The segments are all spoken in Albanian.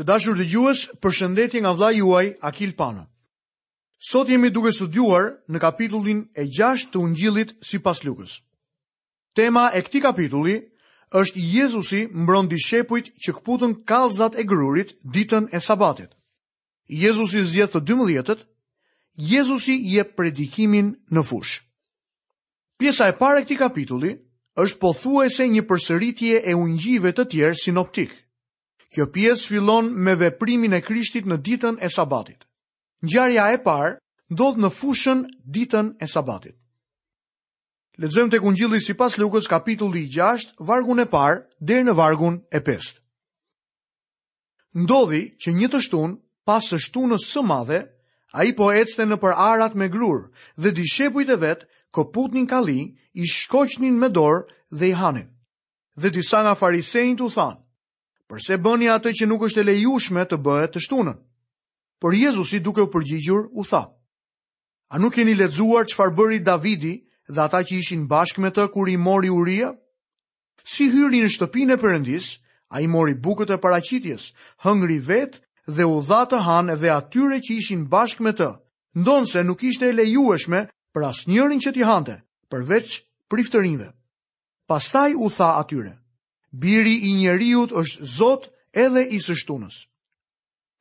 Të dashur dëgjues, përshëndetje nga vëllai juaj Akil Pano. Sot jemi duke studiuar në kapitullin e 6 të Ungjillit sipas Lukës. Tema e këtij kapitulli është Jezusi mbron dishepujt që këputën kallzat e grurit ditën e Sabatit. Jezusi zgjedh të 12-tët, Jezusi jep predikimin në fushë. Pjesa e parë e këtij kapitulli është pothuajse një përsëritje e ungjijve të tjerë sinoptikë Kjo pjesë fillon me veprimin e Krishtit në ditën e Sabatit. Ngjarja e parë ndodh në fushën ditën e Sabatit. Lexojmë tek Ungjilli sipas Lukës kapitulli 6, vargun e parë deri në vargun e 5. Ndodhi që një të shtunë, pas së shtunës së madhe, ai po ecte nëpër arat me grurë dhe dishepujt e vet këputnin kallinj, i shkoqnin me dorë dhe i hanin. dhe disa nga farisenjtë u thanë, përse bëni atë që nuk është e lejueshme të bëhet të shtunën? Por Jezusi duke u përgjigjur u tha, A nuk keni lexuar çfarë bëri Davidi dhe ata që ishin bashkë me të kur i mori uria? Si hyri në shtëpinë e Perëndisë, ai mori bukët e paraqitjes, hëngri vetë dhe u dha të hanë dhe atyre që ishin bashkë me të, ndonëse nuk ishte e lejueshme për asnjërin që t'i hante, përveç priftërinjve. Pastaj u tha atyre, Biri i njeriut është Zot edhe i së shtunës.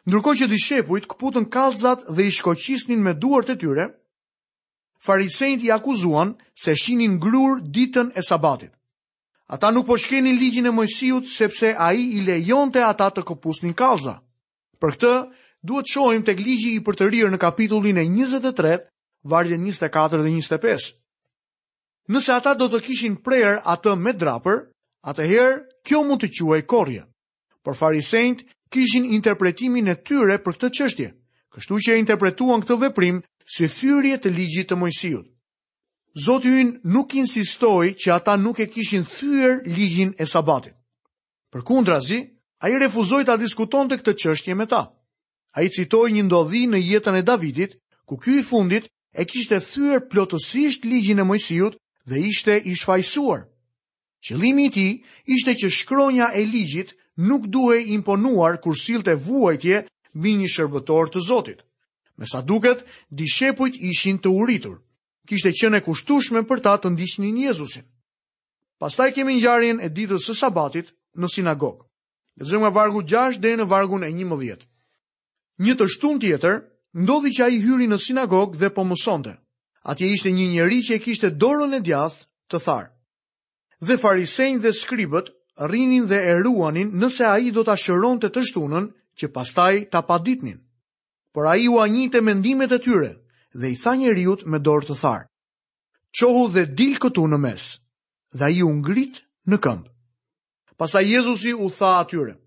Ndërkohë që dishepujt këputën kallzat dhe i shkoqisnin me duart e tyre, farisenjtë i akuzuan se shinin grurë ditën e sabatit. Ata nuk po shkelnin ligjin e Moisiut sepse ai i lejonte ata të këpusnin kallza. Për këtë, duhet të shohim tek Ligji i përtërirë në kapitullin e 23, vargjet 24 dhe 25. Nëse ata do të kishin prerë atë me drapër, atëherë kjo mund të quhej korrje. Por farisenjtë kishin interpretimin e tyre për këtë çështje, kështu që e interpretuan këtë veprim si thyerje të ligjit të Moisiut. Zoti ynë nuk insistoi që ata nuk e kishin thyer ligjin e Sabatit. Përkundrazi, ai refuzoi ta diskutonte këtë çështje me ta. Ai citoi një ndodhi në jetën e Davidit, ku ky i fundit e kishte thyer plotësisht ligjin e Moisiut dhe ishte i shfajësuar. Qëllimi i tij ishte që shkronja e ligjit nuk duhej imponuar kur sillte vuajtje mbi një shërbëtor të Zotit. Me sa duket, dishepujt ishin të uritur. Kishte qenë e kushtueshme për ta të ndiqnin Jezusin. Pastaj kemi ngjarjen e ditës së Sabatit në sinagogë. Lexojmë nga vargu 6 deri në vargun e 11. Një të shtunë tjetër, ndodhi që ai hyri në sinagogë dhe po mësonte. Atje ishte një njeri që e kishte dorën e djathtë të tharë. Dhe farisenjtë dhe skribët rrinin dhe e ruanin nëse ai do ta shëronte të shtunën që pastaj ta paditnin. Por ai ua njihte mendimet e tyre dhe i tha njeriut me dorë të tharë. Çohu dhe dil këtu në mes. Dhe ai u ngrit në këmbë. Pastaj Jezusi u tha atyre,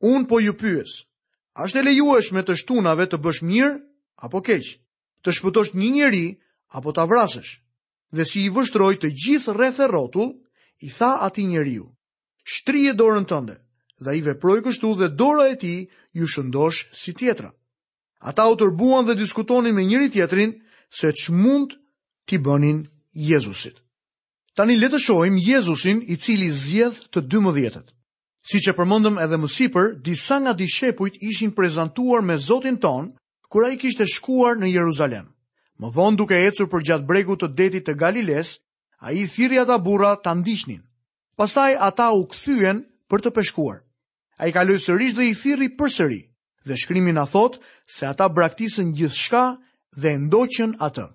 Unë po ju pyes, a është e lejueshme të shtunave të bësh mirë apo keq, të shpëtosh një njeri apo ta vrasësh? Dhe si i vështroi të gjithë rreth e rrotull, i tha atij njeriu, Shtrije dorën tënde. Dhe ai veproi kështu dhe dora e tij iu shëndosh si tjetra. Ata u tërbuan dhe diskutonin me njëri-tjetrin se ç'mund t'i bënin Jezusit. Tani le të shohim Jezusin i cili zgjedh të dymbëdhjetët. Siç e përmendëm edhe më sipër, disa nga dishepujt ishin prezantuar me Zotin tonë kur ai kishte shkuar në Jeruzalem. Më vonë duke ecur përgjatë bregut të detit të Galilesë, ai i thirri ata burra ta ndiqnin. Pastaj ata u kthyen për të peshkuar. Ai kaloi sërish dhe i thirri përsëri, dhe shkrimi na thotë se ata braktisën gjithçka dhe e ndoqën atë.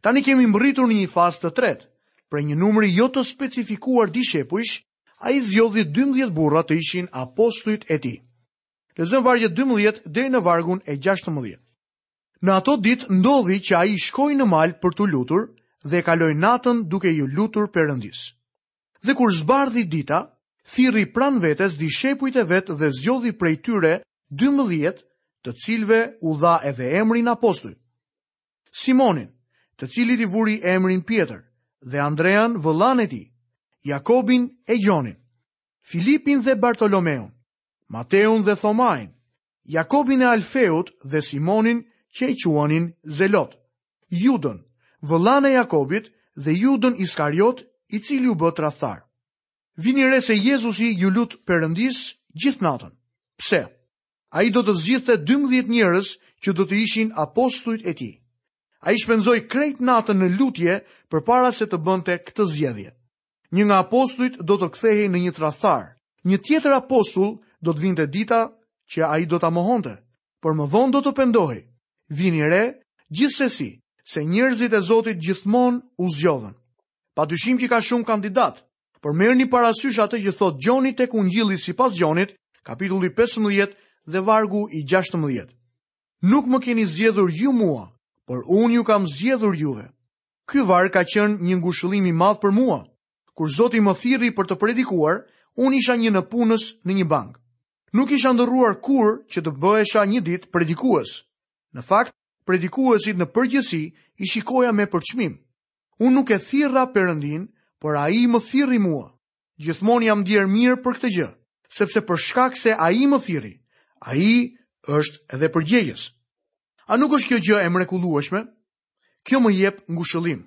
Tani kemi mbërritur në një fazë të tretë. Prej një numri jo të specifikuar dishepujsh, ai zgjodhi dymbëdhjetë burra të ishin apostujt e tij. Lexojmë vargjet dymbëdhjetë deri në vargun e gjashtëmbëdhjetë. Në ato ditë ndodhi që ai shkoi në mal për t'u lutur dhe e kaloi natën duke iu lutur Perëndisë. Dhe kur zbardhi dita, thirri pranë vetes dishepujt e vet dhe zgjodhi prej tyre dymbëdhjetë, të cilëve u dha edhe emrin apostuj. Simonin, të cilit i vuri emrin Pjetër, dhe Andrean vëllanë e tij, Jakobin e Gjonin, Filipin dhe Bartolomeun, Mateun dhe Thomain, Jakobin e Alfeut dhe Simonin që e quanin Zelot, Judën, vëllanë e Jakobit dhe Judën Iskariot i cili u bë tradhtar. Vini re se Jezusi iu lut Perëndisë gjithë natën. Pse? Ai do të zgjidhte dymbëdhjetë njerëz që do të ishin apostujt e tij. Ai shpenzoi krejt natën në lutje përpara se të bënte këtë zgjedhje. Një nga apostujt do të kthehej në një tradhtar, një tjetër apostull do të vinte dita që ai do ta mohonte, por më vonë do të pendohej. Vini re, gjithsesi, se njerëzit e Zotit gjithmonë u zgjodhën. Pa dyshim që ka shumë kandidatë, Por merrni parasysh atë që thotë Gjoni tek Ungjilli sipas Gjonit, kapitulli 15 dhe vargu i 16. Nuk më keni zgjedhur ju mua, por unë ju kam zgjedhur juve. Ky varg ka qenë një ngushëllim i madh për mua. Kur Zoti më thirri për të predikuar, unë isha një nëpunës në një bankë. Nuk kisha ëndërruar kurrë që të bëhesha një ditë predikues. Në fakt, predikuesit në përgjithësi i shikoja me përçmim. Unë nuk e thirra Perëndinë, por Ai më thirri mua. Gjithmonë jam ndjerë mirë për këtë gjë, sepse për shkak se Ai më thirri, Ai është edhe përgjegjës. A nuk është kjo gjë e mrekullueshme? Kjo më jep ngushëllim.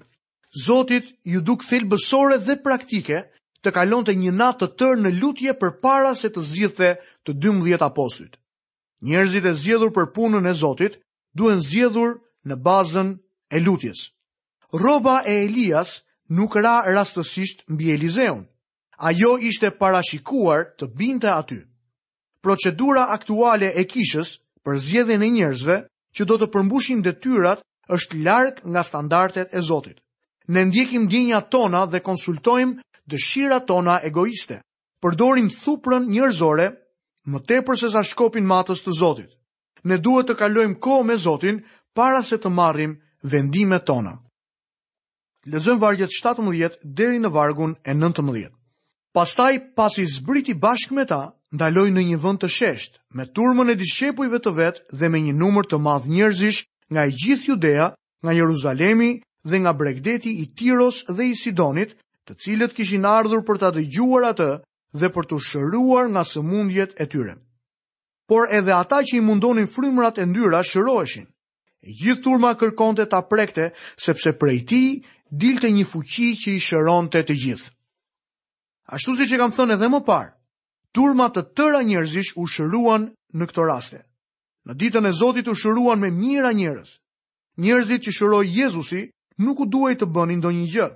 Zotit iu duk thelbësore dhe praktike të kalonte një natë të tërë në lutje përpara se të zgjidhte të dymbëdhjetë apostujt. Njerëzit e zgjedhur për punën e Zotit duhen zgjedhur në bazën e lutjes. Rroba e Elias nuk ra rastësisht mbi Elizeun. Ajo ishte parashikuar të binte aty. Procedura aktuale e kishës për zgjedhjen e njerëzve që do të përmbushin detyrat është larg nga standardet e Zotit. Ne ndjekim ndjenjat tona dhe konsultojmë dëshirat tona egoiste. Përdorim thuprën njerëzore më tepër sesa shkopin matës të Zotit. Ne duhet të kalojmë kohë me Zotin para se të marrim vendimet tona. Lexojmë vargjet 17 deri në vargun e 19. Pastaj, pasi zbriti bashkë me ta, ndaloi në një vend të sheshtë, me turmën e dishepujve të vet dhe me një numër të madh njerëzish nga e gjithë Judea nga Jeruzalemi dhe nga bregdeti i Tiros dhe i Sidonit, të cilët kishin ardhur për ta dëgjuar atë dhe për t'u shëruar nga sëmundjet e tyre. Por edhe ata që i mundonin frymërat e ndyra shëroheshin. E gjithë turma kërkonte ta prekte, sepse prej tij dilte një fuqi që i shëronte të gjithë. Ashtu siç e kam thënë edhe më parë, turma të tëra njerëzish u shëruan në këto raste. Në ditën e Zotit u shëruan me mijëra njerëz. Njerëzit që shëroi Jezusi nuk u duhej të bënin ndonjë gjë.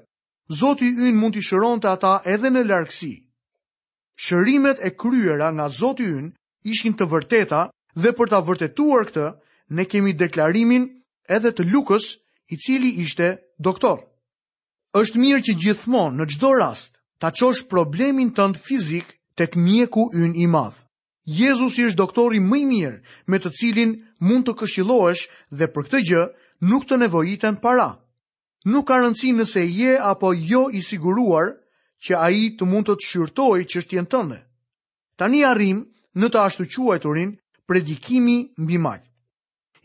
Zoti ynë mund t'i shëronte ata edhe në largësi. Shërimet e kryera nga Zoti ynë ishin të vërteta dhe për ta vërtetuar këtë, ne kemi deklarimin edhe të Lukës, i cili ishte doktor. Është mirë që gjithmonë në çdo rast ta çosh problemin tënd fizik tek mjeku ynë i madh. Jezusi është doktori më i mirë me të cilin mund të këshillohesh dhe për këtë gjë nuk të nevojiten para. Nuk ka rëndësi nëse je apo jo i siguruar që ai të mund të të shqyrtojë çështjen tënde. Tani arrijmë në të ashtuquajturin predikimi mbi mal,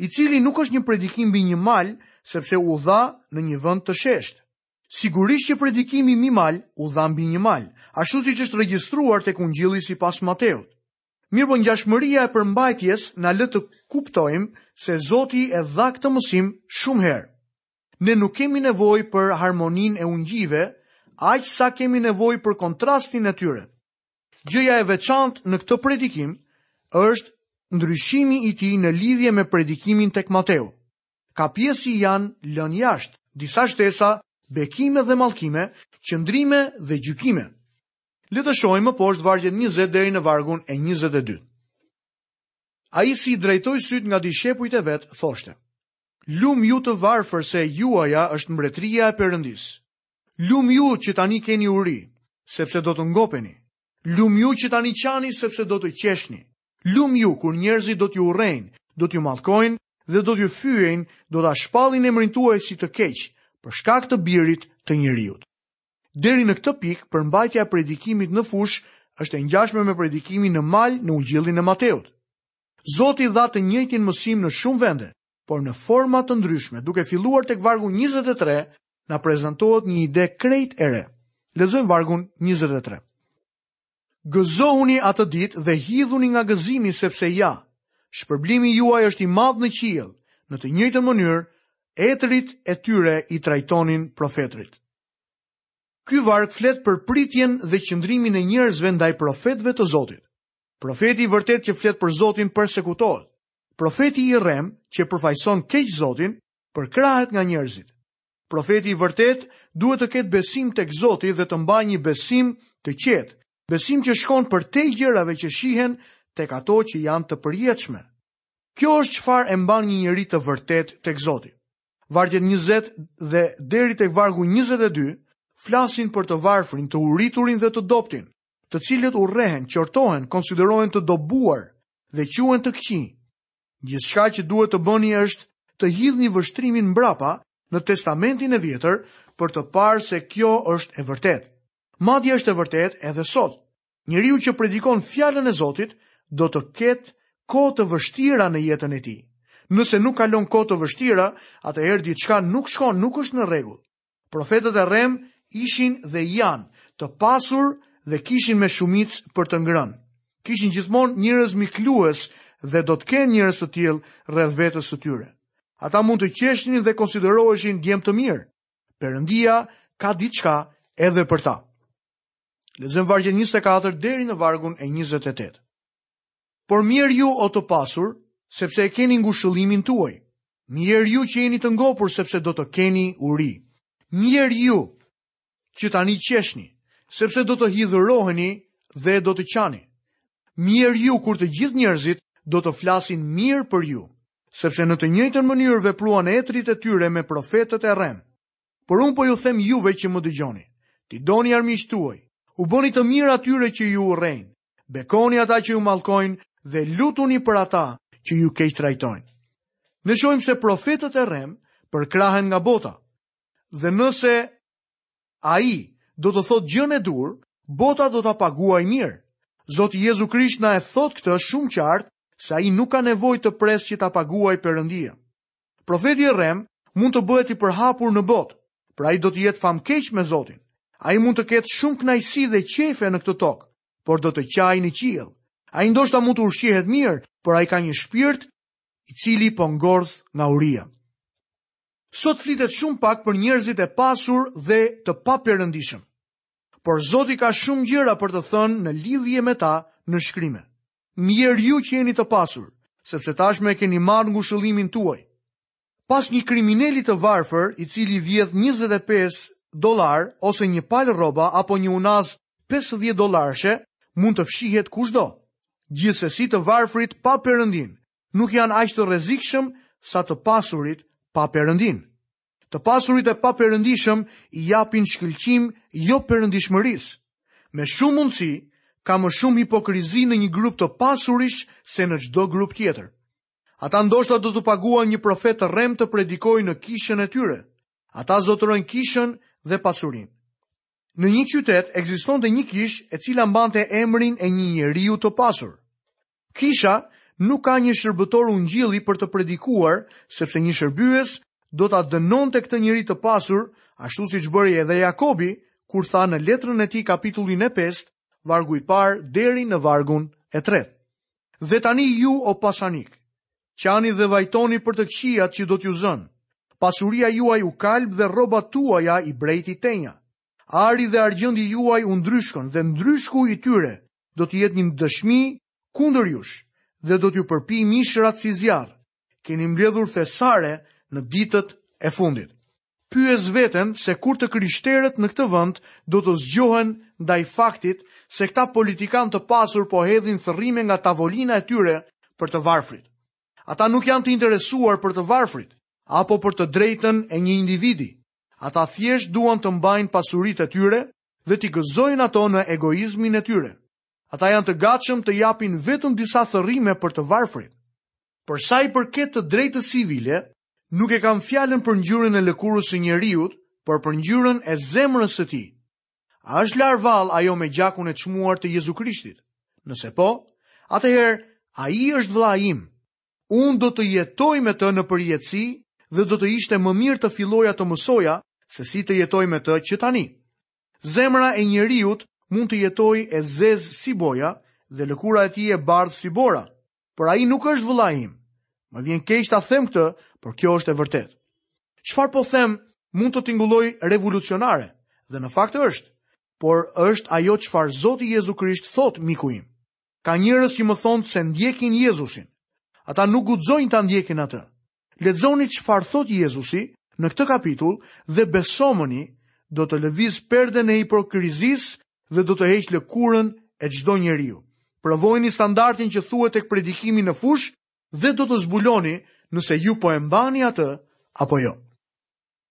i cili nuk është një predikim mbi një mal, sepse u dha në një vend të sheshtë. Sigurisht që predikimi mbi mal u dha mbi një mal, ashtu siç është regjistruar tek Ungjilli sipas Mateut. Mirëpo ngjashmëria e përmbajtjes na lë të kuptojmë se Zoti e dha këtë mësim shumë herë. Ne nuk kemi nevojë për harmoninë e ungjijve, aq sa kemi nevojë për kontrastin e tyre. Gjëja e veçantë në këtë predikim është ndryshimi i tij në lidhje me predikimin tek Mateu. Ka pjesë që janë lënë jashtë, disa shtesa, bekime dhe mallkime, qëndrime dhe gjykime. Le të shohim më poshtë vargjet 20 deri në vargun e 22. Ai si i drejtoi sytë nga dishepujt e vet, thoshte: Lum ju të varfër, se juaja është mbretëria e Perëndisë. Lum ju që tani keni uri, sepse do të ngopeni. Lum ju që tani qani sepse do të qeshni. Lum ju kur njerëzit do t'ju urrejnë, do t'ju mallkojnë dhe do t'ju fyejnë, do ta shpallin emrin tuaj si të keq, për shkak të birit të njeriut. Deri në këtë pikë, përmbajtja e predikimit në fushë është e ngjashme me predikimin në mal në Ungjillin e Mateut. Zoti dha të njëjtin mësim në shumë vende, por në forma të ndryshme, duke filluar tek vargu 23, na prezantohet një ide krejt e re. Lexojmë vargun 23. Gëzohuni atë ditë dhe hidhuni nga gëzimi sepse ja, shpërblimi juaj është i madh në qiell, në të njëjtën mënyrë etërit e tyre i trajtonin profetërit. Ky varg flet për pritjen dhe qëndrimin e njerëzve ndaj profetëve të Zotit. Profeti i vërtetë që flet për Zotin persekutohet. Profeti i rremë që përfaqëson keq Zotin përkrahet nga njerëzit. Profeti i vërtetë duhet të ketë besim tek Zoti dhe të mbajë një besim të qetë, besim që shkon përtej gjërave që shihen tek ato që janë të përjetshme. Kjo është çfarë e mban një njeri të vërtetë tek Zoti. Vargjet 20 dhe deri tek vargu 22 flasin për të varfrin, të uriturin dhe të dobëtin, të cilët urrehen, qortohen, konsiderohen të dëbuar dhe quhen të këqij, Gjithçka që duhet të bëni është të hidhni vështrimin mbrapa në Testamentin e Vjetër për të parë se kjo është e vërtetë. Madje është e vërtetë edhe sot. Njeriu që predikon fjalën e Zotit do të ketë kohë të vështira në jetën e tij. Nëse nuk kalon kohë të vështira, atëherë diçka nuk shkon, nuk është në rregull. Profetët e rremë ishin dhe janë të pasur dhe kishin me shumicë për të ngrënë. Kishin gjithmonë njerëz miklues dhe do të kenë njerëz të tillë rreth vetes së tyre. Ata mund të qeshnin dhe konsideroheshin djem të mirë. Perëndia ka diçka edhe për ta. Lexojmë vargun 24 deri në vargun e 28. Por mjerë ju o të pasur, sepse e keni ngushëllimin tuaj. Mjerë ju që jeni të ngopur sepse do të keni uri. Mjerë ju që tani qeshni, sepse do të hidhëroheni dhe do të qani. Mjerë ju kur të gjithë njerëzit do të flasin mirë për ju, sepse në të njëjtën mënyrë vepruan etërit e tyre me profetët e rremë. Por unë po ju them juve që më dëgjoni. T'i doni armiqtë tuaj. U bëni të mirë atyre që ju urrejnë. Bekoni ata që ju mallkojnë dhe lutuni për ata që ju keqtrajtojnë. Ne shohim se profetët e rremë përkrahen nga bota. Dhe nëse ai do të thotë gjënë e duhur, bota do ta paguajë mirë. Zoti Jezu Krisht na e thotë këtë shumë qartë se ai nuk ka nevojë të presë që ta paguajë Perëndia. Profeti i rremë mund të bëhet i përhapur në botë, por ai do të jetë famkeq me Zotin. Ai mund të ketë shumë kënaqësi dhe qejfe në këtë tokë, por do të qajë në qiell. Ai ndoshta mund të ushqehet mirë, por ai ka një shpirt i cili po ngordh nga uria. Sot flitet shumë pak për njerëzit e pasur dhe të paperëndishëm. Por Zoti ka shumë gjëra për të thënë në lidhje me ta në shkrime. Mjerë ju që jeni të pasur, sepse tashmë e keni marrë ngushëllimin tuaj. Pas një krimineli të varfër, i cili vjedh 25 dollarë ose një palë rroba apo një unazë 50 dollarëshe, mund të fshihet kushdo. Gjithsesi të varfrit pa perëndinë nuk janë aq të rrezikshëm sa të pasurit pa perëndinë. Të pasurit e paperëndishëm i japin shkëlqim joperëndishmërisë. Me shumë mundësi ka më shumë hipokrizi në një grup të pasurish se në çdo grup tjetër. Ata ndoshta do të paguajnë një profet të rremë të predikojë në kishën e tyre. Ata zotërojnë kishën dhe pasurinë. Në një qytet ekzistonte një kishë e cila mbante emrin e një njeriu të pasur. Kisha nuk ka një shërbëtor ungjilli për të predikuar, sepse një shërbyes do ta dënonte këtë njeri të pasur, ashtu siç bëri edhe Jakobi, kur tha në letrën e tij kapitulli i pestë, vargu i parë deri në vargun e tretë. Dhe tani ju o pasanikë, qani dhe vajtoni për të këqijat që do t'ju zënë. Pasuria juaj u kalb dhe rrobat tuaja i brejti tenja. Ari dhe argjendi juaj u ndryshkën dhe ndryshku i tyre do të jetë një dëshmi kundër jush dhe do t'ju përpijë mishrat si zjarr. Keni mbledhur thesare në ditët e fundit. Pyes veten se kur të krishterët në këtë vend do të zgjohen ndaj faktit se këta politikanë të pasur po hedhin thërrime nga tavolina e tyre për të varfrit. Ata nuk janë të interesuar për të varfrit apo për të drejtën e një individi. Ata thjesht duan të mbajnë pasuritë e tyre dhe t'i gëzojnë ato në egoizmin e tyre. Ata janë të gatshëm të japin vetëm disa thërrime për të varfrit. Për sa i përket të drejtës civile, nuk e kam fjalën për ngjyrën e lëkurës së njeriut, por për ngjyrën e zemrës së tij. A është larë vallë ajo me gjakun e çmuar të Jezu Krishtit? Nëse po, atëherë ai është vëlla im. Unë do të jetoj me të në përjetësi dhe do të ishte më mirë të filloja të mësoja se si të jetoj me të që tani. Zemra e njeriut mund të jetojë e zezë si boja dhe lëkura e tij e bardhë si bora, por ai nuk është vëlla im. Më vjen keq ta them këtë, por kjo është e vërtetë. Çfarë po them mund të tingullojë revolucionare dhe në fakt është, por është ajo çfarë Zoti Jezu Krisht thotë miku im. Ka njerëz që më thonë se ndjekin Jezusin. Ata nuk guxojnë ta ndjekin atë. Lexoni çfarë thotë Jezusi në këtë kapitull dhe besomëni do të lëvizë perden e hipokrizisë dhe do të heqë lëkurën e çdo njeriu. Provojeni standardin që thuhet tek predikimi në fushë dhe do të zbuloni nëse ju po e mbani atë apo jo.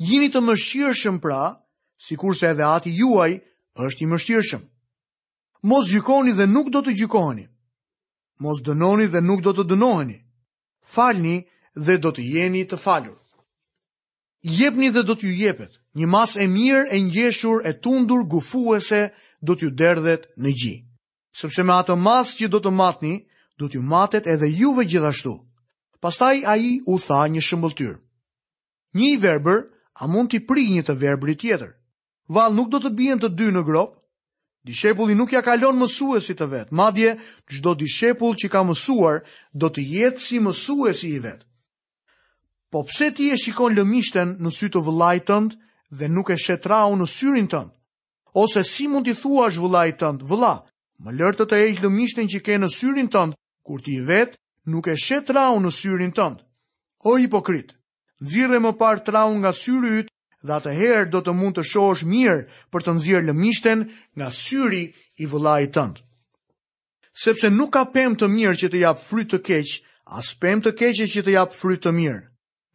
Jini të mëshirshëm pra, sikurse edhe ati juaj është i mëshirshëm. Mos gjykoni dhe nuk do të gjykoheni. Mos dënoni dhe nuk do të dënoheni. Falni dhe do të jeni të falur. Jepni dhe do t'ju jepet, një masë e mirë e ngjeshur e tundur gufuese do t'ju derdhet në gji. Sepse me atë masë që do të matni, do t'ju matet edhe juve gjithashtu. Pastaj ai u tha një shëmbëlltyrë. Një i verbër, a mund t'i prijë një të verbri tjetër? Vallë nuk do të bien të dy në gropë? Dishepulli nuk ia kalon mësuesit të vet, madje çdo dishepull që ka mësuar do të jetë si mësuesi i vet. Po pse ti e shikon lëmishten në sy të vëllait tënd dhe nuk e sheh traun në syrin tënd? Ose si mund t'i thuash vëllait tënd, vëlla, më lër të të heq lëmishten që ke në syrin tënd, kur ti vetë nuk e sheh traun në syrin tënd. O hipokrit, nxirre më parë traun nga syri yt dhe atëherë do të mund të shohësh mirë për të nxjerrë lëmishten nga syri i vëllait tënd. Sepse nuk ka pemë të mirë që të japë fryt të keq, as pemë të keqe që të japë fryt të mirë.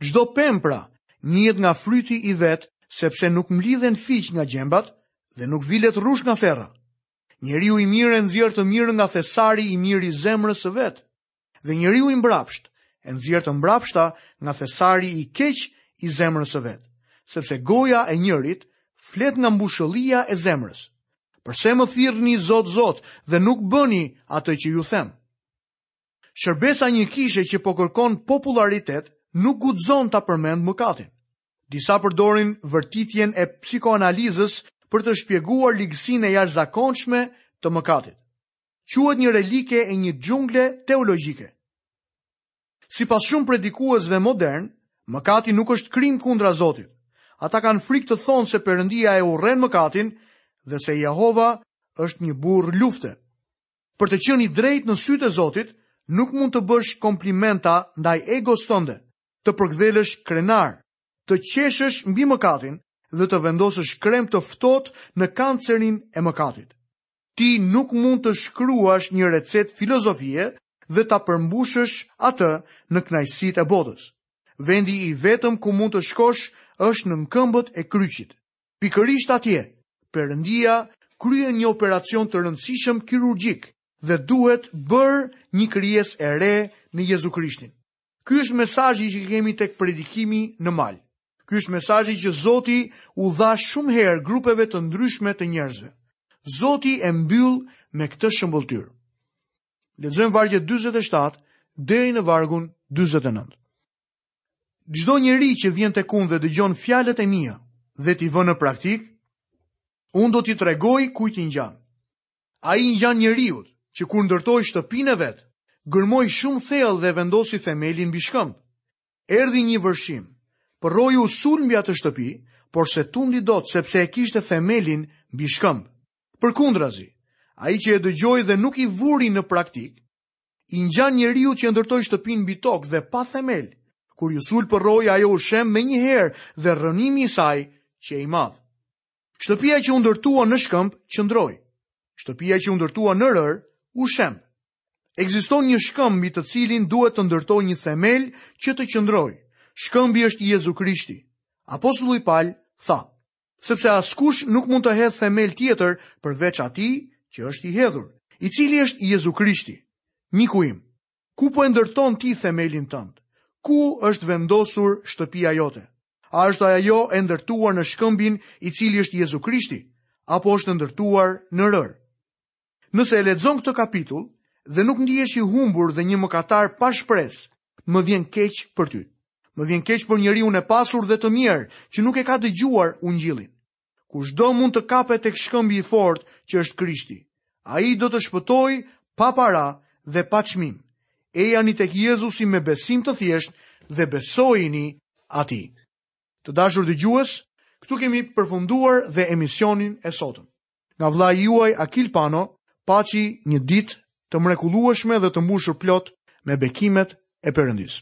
Çdo pemë pra, njihet nga fryti i vet, sepse nuk mblidhen fiq nga gjembat dhe nuk vilet rrush nga ferra. Njeriu i mirë e nxjerr të mirën nga thesari i mirë i zemrës së vet, dhe njeriu i mbrapshtë e nxjerr të mbrapshta nga thesari i keq i zemrës së vet, sepse goja e njërit flet nga mbushullia e zemrës. Përse më thirrni Zot Zot dhe nuk bëni atë që ju them? Shërbesa e një kishe që po kërkon popullaritet nuk guxon ta përmend mëkatin. Disa përdorin vërtitjen e psikoanalizës për të shpjeguar ligësinë e jashtëzakonshme të mëkatit. Quhet një relike e një xhungle teologjike. Sipas shumë predikuesve modern, mëkati nuk është krim kundra Zotit. Ata kanë frikë të thonë se Perëndia e urren mëkatin dhe se Jehova është një burrë lufte. Për të qenë i drejtë në sytë e Zotit, nuk mund të bësh komplimenta ndaj egos tënde, të përkdhelësh krenar, të qeshësh mbi mëkatin dhe të vendosësh krem të ftohtë në kancerin e mëkatit. Ti nuk mund të shkruash një recetë filozofie dhe ta përmbushësh atë në kënaqësitë e botës. Vendi i vetëm ku mund të shkosh është nën këmbët e kryqit. Pikërisht atje, Perëndia kryen një operacion të rëndësishëm kirurgjik dhe duhet bërë një krijesë e re në Jezu Krishtin. Ky është mesazhi që kemi tek predikimi në mal. Ky është mesazhi që Zoti u dha shumë herë grupeve të ndryshme të njerëzve. Zoti e mbyll me këtë shëmbëlltyrë. Lexojmë vargjet 47 deri në vargun 49. Çdo njeri që vjen tek unë dhe dëgjon fjalët e mia dhe t'i vërë në praktikë, unë do t'i tregoj kujt i ngjan. Ai i ngjan njeriut që kur ndërtoi shtëpinë e vet, gërmoi shumë thellë dhe vendosi themelin mbi shkëmb. Erdhi një vërshim, përroi u sul mbi atë shtëpi, por s'e tundi dot sepse e kishte themelin mbi shkëmb. Përkundrazi, ai që e dëgjoi dhe nuk i vuri në praktikë, I ngjan njeriut që e ndërtoi shtëpinë mbi tokë dhe pa themel. Kur iu sul përroi, ajo u shemb menjëherë dhe rrënimi i saj qe i madh. Shtëpia që u ndërtua në shkëmb qëndroi. Shtëpia që u ndërtua në rërë u shemb. Ekziston një shkëmb mbi të cilin duhet të ndërtojë një themel që të qëndrojë. Shkëmbi është Jezu Krishti. Apostulli Pal tha, Sepse askush nuk mund të hedhë themel tjetër përveç atij që është i hedhur, i cili është Jezu Krishti. Miku im, ku po e ndërton ti themelin tënd? Ku është vendosur shtëpia jote? A është ajo e ndërtuar në shkëmbin i cili është Jezu Krishti, apo është e ndërtuar në rërë? Nëse e lexon këtë kapitull dhe nuk ndihesh i humbur dhe një mëkatar pa shpresë, më vjen keq për ty. Më vjen keq për njeriun e pasur dhe të mirë që nuk e ka dëgjuar Ungjillin. Kushdo mund të kapet tek shkëmbi i fortë që është Krishti. Ai do të shpëtojë pa para dhe pa çmim. Ejani tek Jezusi me besim të thjeshtë dhe besojini Atij. Të dashur dëgjues, këtu kemi përfunduar dhe emisionin e sotëm. Nga vëllai juaj Akil Pano paçi një ditë të mrekullueshme dhe të mbushur plot me bekimet e Perëndisë.